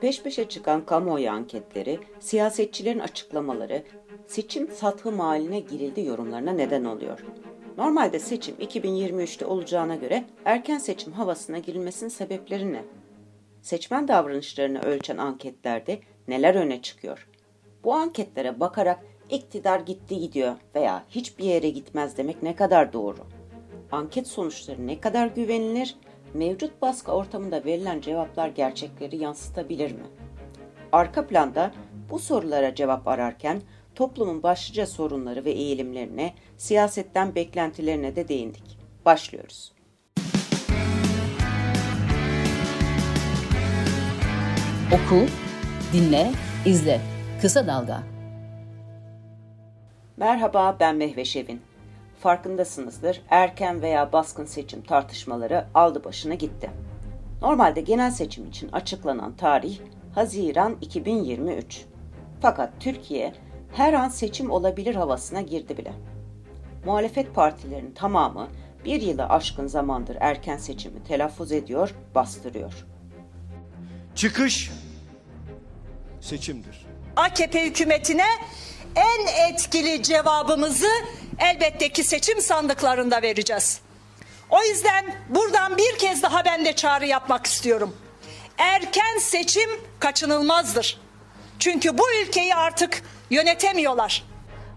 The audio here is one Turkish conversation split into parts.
Peş peşe çıkan kamuoyu anketleri, siyasetçilerin açıklamaları, seçim sathım haline girildi yorumlarına neden oluyor. Normalde seçim 2023'te olacağına göre erken seçim havasına girilmesinin sebepleri ne? Seçmen davranışlarını ölçen anketlerde neler öne çıkıyor? Bu anketlere bakarak iktidar gitti gidiyor veya hiçbir yere gitmez demek ne kadar doğru? Anket sonuçları ne kadar güvenilir? Mevcut baskı ortamında verilen cevaplar gerçekleri yansıtabilir mi? Arka planda bu sorulara cevap ararken toplumun başlıca sorunları ve eğilimlerine, siyasetten beklentilerine de değindik. Başlıyoruz. Oku, dinle, izle. Kısa Dalga. Merhaba ben Mehveş Evin. Farkındasınızdır erken veya baskın seçim tartışmaları aldı başına gitti. Normalde genel seçim için açıklanan tarih Haziran 2023. Fakat Türkiye her an seçim olabilir havasına girdi bile. Muhalefet partilerinin tamamı bir yılı aşkın zamandır erken seçimi telaffuz ediyor, bastırıyor. Çıkış seçimdir. AKP hükümetine en etkili cevabımızı elbette ki seçim sandıklarında vereceğiz. O yüzden buradan bir kez daha ben de çağrı yapmak istiyorum. Erken seçim kaçınılmazdır. Çünkü bu ülkeyi artık yönetemiyorlar.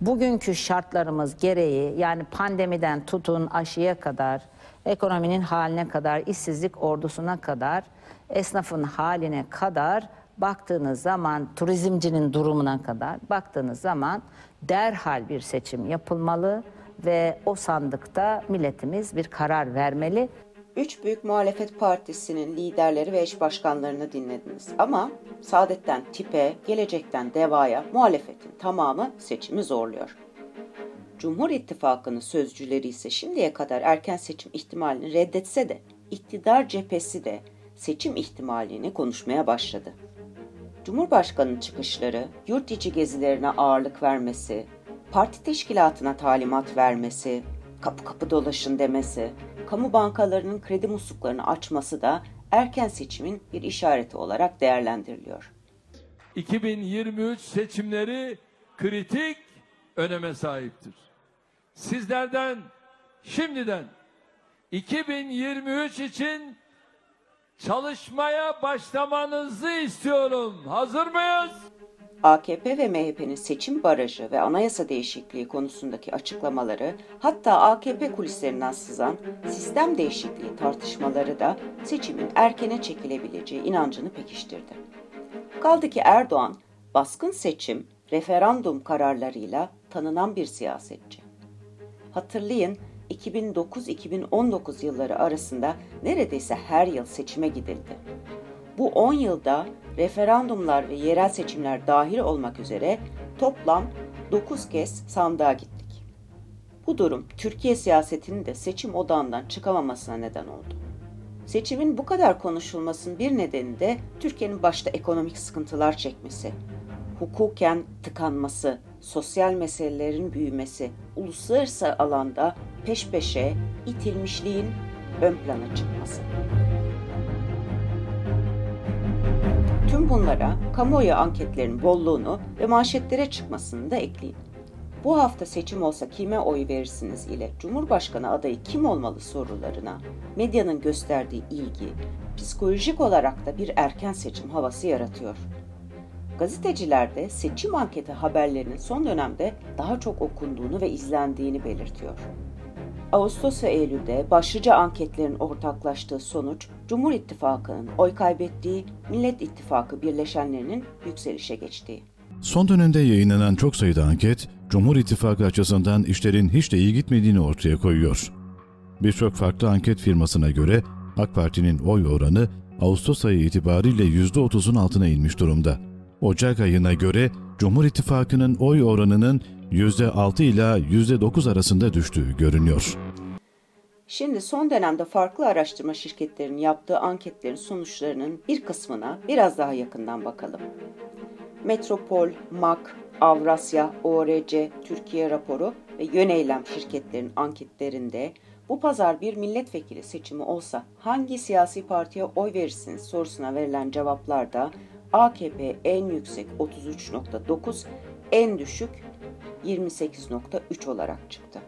Bugünkü şartlarımız gereği yani pandemiden tutun aşıya kadar, ekonominin haline kadar, işsizlik ordusuna kadar, esnafın haline kadar baktığınız zaman turizmcinin durumuna kadar baktığınız zaman derhal bir seçim yapılmalı ve o sandıkta milletimiz bir karar vermeli. Üç büyük muhalefet partisinin liderleri ve eş başkanlarını dinlediniz. Ama Saadet'ten TİP'e, Gelecek'ten DEVA'ya muhalefetin tamamı seçimi zorluyor. Cumhur İttifakı'nın sözcüleri ise şimdiye kadar erken seçim ihtimalini reddetse de iktidar cephesi de seçim ihtimalini konuşmaya başladı. Cumhurbaşkanının çıkışları, yurt içi gezilerine ağırlık vermesi, parti teşkilatına talimat vermesi, kapı kapı dolaşın demesi, kamu bankalarının kredi musluklarını açması da erken seçimin bir işareti olarak değerlendiriliyor. 2023 seçimleri kritik öneme sahiptir. Sizlerden şimdiden 2023 için çalışmaya başlamanızı istiyorum. Hazır mıyız? AKP ve MHP'nin seçim barajı ve anayasa değişikliği konusundaki açıklamaları, hatta AKP kulislerinden sızan sistem değişikliği tartışmaları da seçimin erkene çekilebileceği inancını pekiştirdi. Kaldı ki Erdoğan, baskın seçim, referandum kararlarıyla tanınan bir siyasetçi. Hatırlayın 2009-2019 yılları arasında neredeyse her yıl seçime gidildi. Bu 10 yılda referandumlar ve yerel seçimler dahil olmak üzere toplam 9 kez sandığa gittik. Bu durum Türkiye siyasetinin de seçim odağından çıkamamasına neden oldu. Seçimin bu kadar konuşulmasının bir nedeni de Türkiye'nin başta ekonomik sıkıntılar çekmesi, hukuken tıkanması, sosyal meselelerin büyümesi, uluslararası alanda peş peşe itilmişliğin ön plana çıkması. Tüm bunlara kamuoyu anketlerinin bolluğunu ve manşetlere çıkmasını da ekleyin. Bu hafta seçim olsa kime oy verirsiniz ile Cumhurbaşkanı adayı kim olmalı sorularına medyanın gösterdiği ilgi psikolojik olarak da bir erken seçim havası yaratıyor. Gazeteciler de seçim anketi haberlerinin son dönemde daha çok okunduğunu ve izlendiğini belirtiyor. Ağustos ve Eylül'de başlıca anketlerin ortaklaştığı sonuç, Cumhur İttifakı'nın oy kaybettiği, Millet İttifakı birleşenlerinin yükselişe geçtiği. Son dönemde yayınlanan çok sayıda anket, Cumhur İttifakı açısından işlerin hiç de iyi gitmediğini ortaya koyuyor. Birçok farklı anket firmasına göre AK Parti'nin oy oranı Ağustos ayı itibariyle %30'un altına inmiş durumda. Ocak ayına göre Cumhur İttifakı'nın oy oranının %6 ila %9 arasında düştüğü görünüyor. Şimdi son dönemde farklı araştırma şirketlerinin yaptığı anketlerin sonuçlarının bir kısmına biraz daha yakından bakalım. Metropol, MAK, Avrasya, ORC, Türkiye raporu ve Yöneylem şirketlerin anketlerinde Bu pazar bir milletvekili seçimi olsa hangi siyasi partiye oy verirsiniz sorusuna verilen cevaplarda AKP en yüksek 33.9, en düşük 28.3 olarak çıktı.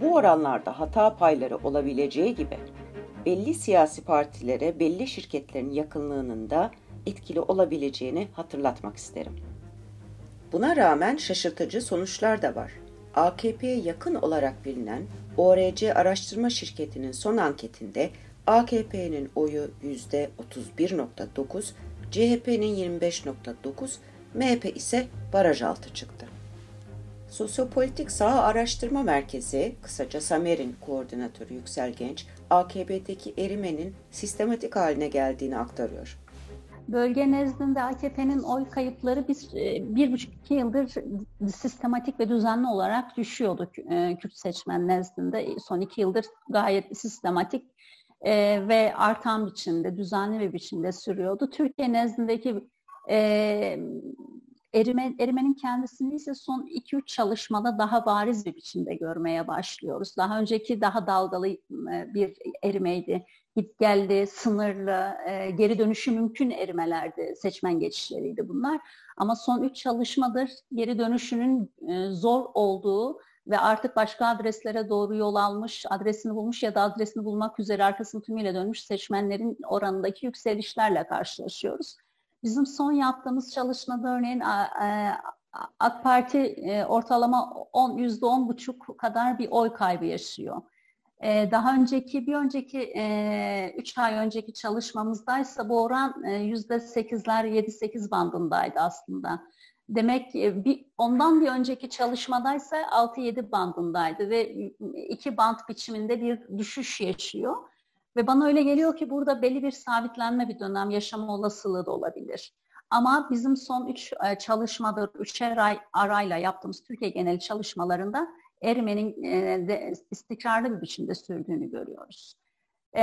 Bu oranlarda hata payları olabileceği gibi belli siyasi partilere belli şirketlerin yakınlığının da etkili olabileceğini hatırlatmak isterim. Buna rağmen şaşırtıcı sonuçlar da var. AKP'ye yakın olarak bilinen ORC araştırma şirketinin son anketinde AKP'nin oyu %31.9, CHP'nin 25.9, MHP ise baraj altı çıktı. Sosyopolitik Sağ Araştırma Merkezi, kısaca SAMER'in koordinatörü Yüksel Genç, AKP'deki erimenin sistematik haline geldiğini aktarıyor. Bölge nezdinde AKP'nin oy kayıpları biz e, bir buçuk iki yıldır sistematik ve düzenli olarak düşüyordu e, Kürt seçmen nezdinde. Son iki yıldır gayet sistematik e, ve artan biçimde, düzenli bir biçimde sürüyordu. Türkiye nezdindeki erime, erimenin kendisini ise son 2-3 çalışmada daha bariz bir biçimde görmeye başlıyoruz. Daha önceki daha dalgalı bir erimeydi. Git geldi, sınırlı, geri dönüşü mümkün erimelerdi, seçmen geçişleriydi bunlar. Ama son 3 çalışmadır geri dönüşünün zor olduğu ve artık başka adreslere doğru yol almış, adresini bulmuş ya da adresini bulmak üzere arkasını tümüyle dönmüş seçmenlerin oranındaki yükselişlerle karşılaşıyoruz. Bizim son yaptığımız çalışmada örneğin AK Parti e, ortalama 10 yüzde on buçuk kadar bir oy kaybı yaşıyor. E, daha önceki bir önceki e, üç ay önceki çalışmamızdaysa bu oran yüzde sekizler yedi sekiz bandındaydı aslında. Demek bir, ondan bir önceki çalışmadaysa 6-7 bandındaydı ve iki band biçiminde bir düşüş yaşıyor. Ve bana öyle geliyor ki burada belli bir sabitlenme bir dönem yaşama olasılığı da olabilir. Ama bizim son üç e, çalışmadır, üçer ay arayla yaptığımız Türkiye genel çalışmalarında erimenin e, istikrarlı bir biçimde sürdüğünü görüyoruz. E,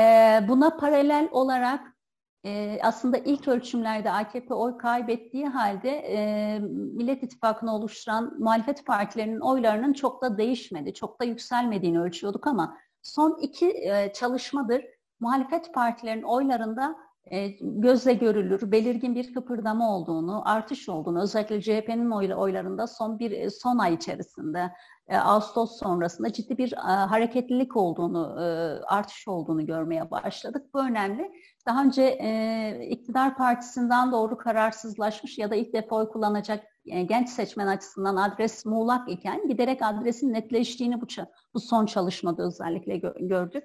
buna paralel olarak aslında ilk ölçümlerde AKP oy kaybettiği halde Millet İttifakı'nı oluşturan muhalefet partilerinin oylarının çok da değişmedi, çok da yükselmediğini ölçüyorduk ama son iki çalışmadır muhalefet partilerinin oylarında e, gözle görülür, belirgin bir kıpırdama olduğunu, artış olduğunu, özellikle CHP'nin oy, oylarında son bir e, son ay içerisinde, e, Ağustos sonrasında ciddi bir e, hareketlilik olduğunu, e, artış olduğunu görmeye başladık. Bu önemli. Daha önce e, iktidar partisinden doğru kararsızlaşmış ya da ilk defa oy kullanacak e, genç seçmen açısından adres muğlak iken giderek adresin netleştiğini bu, bu son çalışmada özellikle gö gördük.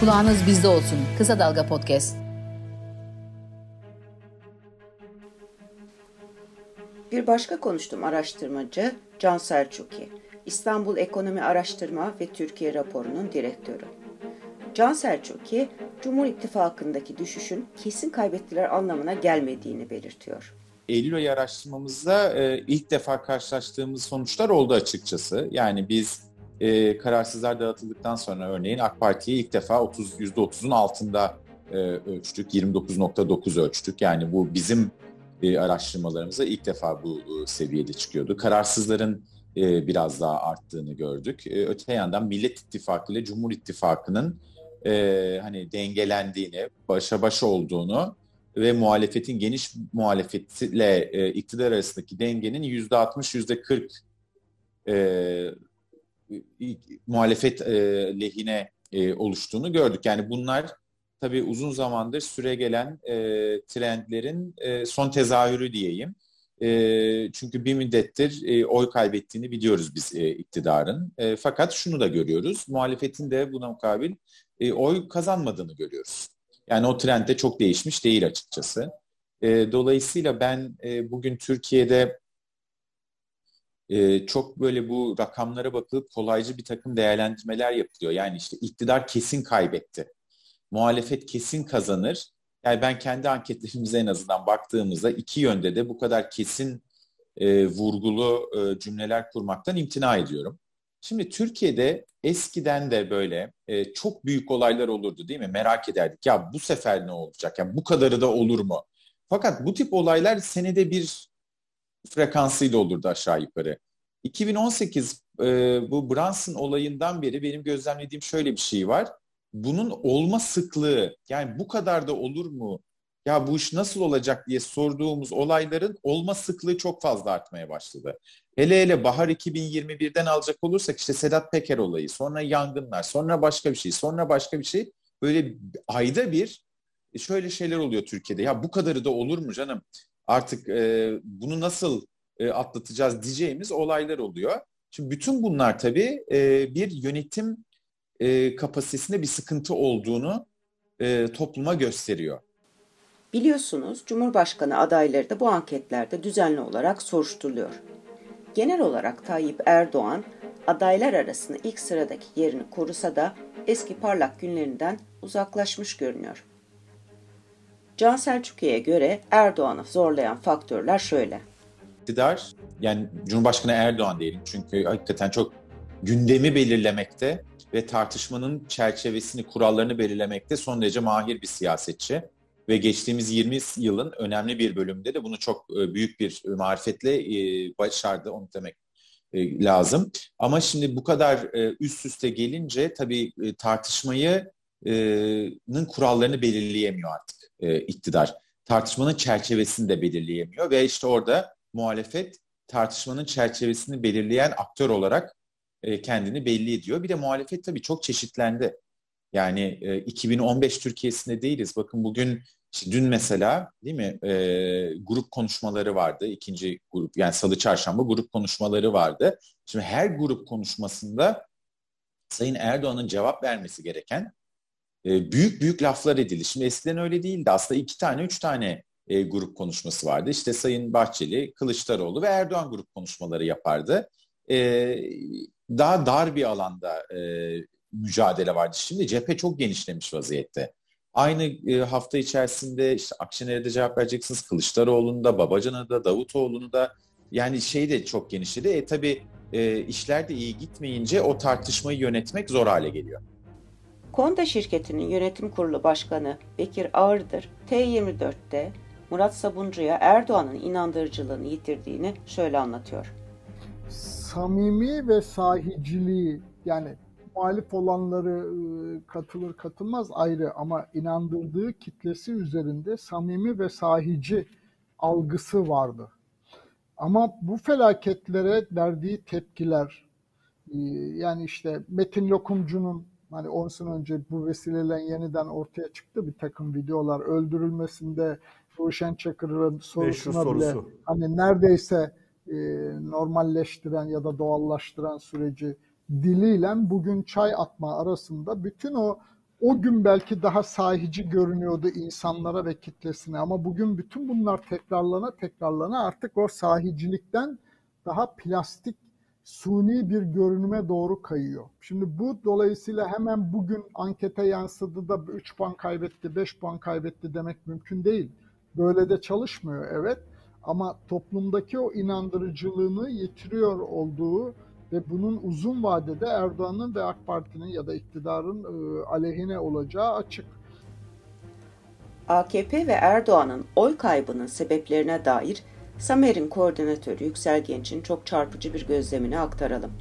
Kulağınız bizde olsun. Kısa Dalga Podcast. Bir başka konuştuğum araştırmacı Can Selçuki. İstanbul Ekonomi Araştırma ve Türkiye raporunun direktörü. Can Selçuki, Cumhur İttifakı'ndaki düşüşün kesin kaybettiler anlamına gelmediğini belirtiyor. Eylül ayı araştırmamızda e, ilk defa karşılaştığımız sonuçlar oldu açıkçası. Yani biz e, kararsızlar dağıtıldıktan sonra örneğin AK Parti'yi ilk defa 30 %30'un altında e, ölçtük. 29.9 ölçtük. Yani bu bizim e, araştırmalarımızda ilk defa bu e, seviyede çıkıyordu. Kararsızların e, biraz daha arttığını gördük. E, öte yandan Millet İttifakı ile Cumhur İttifakı'nın e, hani dengelendiğini, başa baş olduğunu ve muhalefetin geniş muhalefetiyle e, iktidar arasındaki dengenin %60, %40 e, muhalefet e, lehine e, oluştuğunu gördük. Yani bunlar tabii uzun zamandır süre gelen e, trendlerin e, son tezahürü diyeyim. E, çünkü bir müddettir e, oy kaybettiğini biliyoruz biz e, iktidarın. E, fakat şunu da görüyoruz, muhalefetin de buna mukabil e, oy kazanmadığını görüyoruz. Yani o trend de çok değişmiş değil açıkçası. E, dolayısıyla ben e, bugün Türkiye'de e, çok böyle bu rakamlara bakılıp kolaycı bir takım değerlendirmeler yapılıyor. Yani işte iktidar kesin kaybetti. Muhalefet kesin kazanır. Yani ben kendi anketlerimize en azından baktığımızda iki yönde de bu kadar kesin e, vurgulu e, cümleler kurmaktan imtina ediyorum. Şimdi Türkiye'de eskiden de böyle e, çok büyük olaylar olurdu değil mi? Merak ederdik ya bu sefer ne olacak? Yani bu kadarı da olur mu? Fakat bu tip olaylar senede bir frekansıyla olurdu aşağı yukarı. 2018 e, bu Brunson olayından beri benim gözlemlediğim şöyle bir şey var. Bunun olma sıklığı yani bu kadar da olur mu? Ya bu iş nasıl olacak diye sorduğumuz olayların olma sıklığı çok fazla artmaya başladı. Hele hele bahar 2021'den alacak olursak işte Sedat Peker olayı, sonra yangınlar, sonra başka bir şey, sonra başka bir şey. Böyle ayda bir şöyle şeyler oluyor Türkiye'de. Ya bu kadarı da olur mu canım? Artık e, bunu nasıl e, atlatacağız diyeceğimiz olaylar oluyor. Şimdi bütün bunlar tabii e, bir yönetim e, kapasitesinde bir sıkıntı olduğunu e, topluma gösteriyor. Biliyorsunuz Cumhurbaşkanı adayları da bu anketlerde düzenli olarak soruşturuluyor. Genel olarak Tayyip Erdoğan adaylar arasında ilk sıradaki yerini korusa da eski parlak günlerinden uzaklaşmış görünüyor. Can Selçuklu'ya göre Erdoğan'ı zorlayan faktörler şöyle. İktidar, yani Cumhurbaşkanı Erdoğan diyelim çünkü hakikaten çok gündemi belirlemekte ve tartışmanın çerçevesini, kurallarını belirlemekte son derece mahir bir siyasetçi. Ve geçtiğimiz 20 yılın önemli bir bölümünde de bunu çok e, büyük bir marifetle e, başardı, onu demek e, lazım. Ama şimdi bu kadar üst üste gelince tabii tartışmayı kurallarını belirleyemiyor artık iktidar. Tartışmanın çerçevesini de belirleyemiyor ve işte orada muhalefet tartışmanın çerçevesini belirleyen aktör olarak kendini belli ediyor. Bir de muhalefet tabii çok çeşitlendi. Yani 2015 Türkiye'sinde değiliz. Bakın bugün dün mesela değil mi e, grup konuşmaları vardı. ikinci grup yani salı çarşamba grup konuşmaları vardı. Şimdi her grup konuşmasında Sayın Erdoğan'ın cevap vermesi gereken e, büyük büyük laflar edildi. Şimdi eskiden öyle değildi. Aslında iki tane, üç tane e, grup konuşması vardı. İşte Sayın Bahçeli, Kılıçdaroğlu ve Erdoğan grup konuşmaları yapardı. E, daha dar bir alanda mücadele vardı. Şimdi cephe çok genişlemiş vaziyette. Aynı hafta içerisinde işte Akşener'e de cevap vereceksiniz. Kılıçdaroğlu'nu da, Babacan'a da, Davutoğlu'nu da yani şey de çok genişledi. E tabii e, işler de iyi gitmeyince o tartışmayı yönetmek zor hale geliyor. Konda şirketinin yönetim kurulu başkanı Bekir Ağırdır, T24'te Murat Sabuncu'ya Erdoğan'ın inandırıcılığını yitirdiğini şöyle anlatıyor. Samimi ve sahiciliği yani muhalif olanları katılır katılmaz ayrı ama inandırdığı kitlesi üzerinde samimi ve sahici algısı vardı. Ama bu felaketlere verdiği tepkiler yani işte Metin Lokumcu'nun hani 10 sene önce bu vesileyle yeniden ortaya çıktı. Bir takım videolar öldürülmesinde Ruşen Çakır'ın sorusuna bile hani neredeyse e, normalleştiren ya da doğallaştıran süreci diliyle bugün çay atma arasında bütün o o gün belki daha sahici görünüyordu insanlara ve kitlesine. Ama bugün bütün bunlar tekrarlana tekrarlana artık o sahicilikten daha plastik suni bir görünüme doğru kayıyor. Şimdi bu dolayısıyla hemen bugün ankete yansıdı da 3 puan kaybetti, 5 puan kaybetti demek mümkün değil. Böyle de çalışmıyor evet ama toplumdaki o inandırıcılığını yitiriyor olduğu ve bunun uzun vadede Erdoğan'ın ve AK Parti'nin ya da iktidarın e, aleyhine olacağı açık. AKP ve Erdoğan'ın oy kaybının sebeplerine dair Samer'in koordinatörü Yüksel Genç'in çok çarpıcı bir gözlemini aktaralım.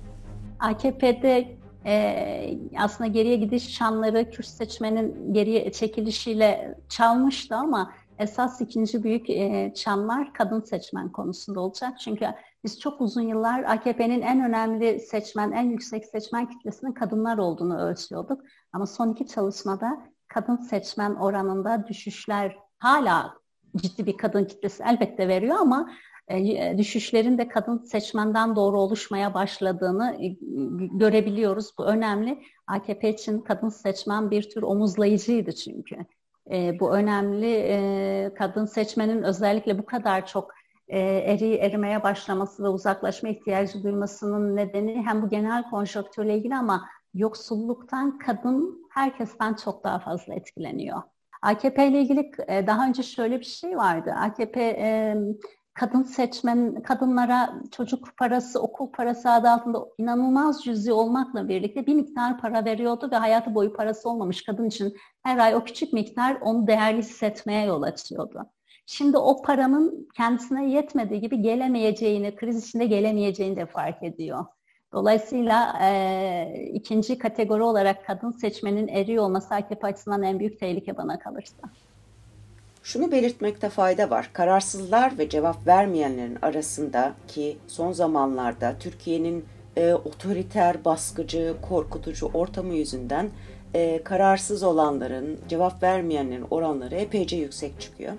AKP'de e, aslında geriye gidiş şanları Kürt seçmenin geriye çekilişiyle çalmıştı ama esas ikinci büyük e, çanlar kadın seçmen konusunda olacak. Çünkü biz çok uzun yıllar AKP'nin en önemli seçmen, en yüksek seçmen kitlesinin kadınlar olduğunu ölçüyorduk. Ama son iki çalışmada kadın seçmen oranında düşüşler hala ciddi bir kadın kitlesi elbette veriyor ama e, düşüşlerin de kadın seçmenden doğru oluşmaya başladığını e, görebiliyoruz. Bu önemli. AKP için kadın seçmen bir tür omuzlayıcıydı çünkü. E, bu önemli. E, kadın seçmenin özellikle bu kadar çok e, eri erimeye başlaması ve uzaklaşma ihtiyacı duymasının nedeni hem bu genel konjonktürle ilgili ama yoksulluktan kadın herkesten çok daha fazla etkileniyor. AKP ile ilgili e, daha önce şöyle bir şey vardı. AKP e, kadın seçmen, kadınlara çocuk parası, okul parası adı altında inanılmaz cüzi olmakla birlikte bir miktar para veriyordu ve hayatı boyu parası olmamış kadın için her ay o küçük miktar onu değerli hissetmeye yol açıyordu. Şimdi o paranın kendisine yetmediği gibi gelemeyeceğini, kriz içinde gelemeyeceğini de fark ediyor. Dolayısıyla e, ikinci kategori olarak kadın seçmenin eriyor olması AKP açısından en büyük tehlike bana kalırsa. Şunu belirtmekte fayda var. Kararsızlar ve cevap vermeyenlerin arasında ki son zamanlarda Türkiye'nin e, otoriter, baskıcı, korkutucu ortamı yüzünden e, kararsız olanların, cevap vermeyenlerin oranları epeyce yüksek çıkıyor.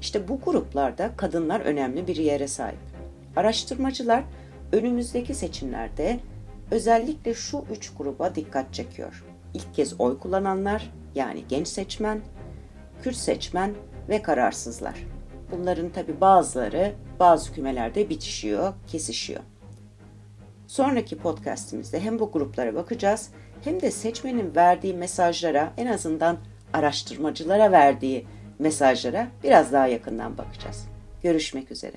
İşte bu gruplarda kadınlar önemli bir yere sahip. Araştırmacılar önümüzdeki seçimlerde özellikle şu üç gruba dikkat çekiyor. İlk kez oy kullananlar yani genç seçmen, Kürt seçmen ve kararsızlar. Bunların tabi bazıları bazı kümelerde bitişiyor, kesişiyor. Sonraki podcastimizde hem bu gruplara bakacağız hem de seçmenin verdiği mesajlara en azından araştırmacılara verdiği mesajlara biraz daha yakından bakacağız. Görüşmek üzere.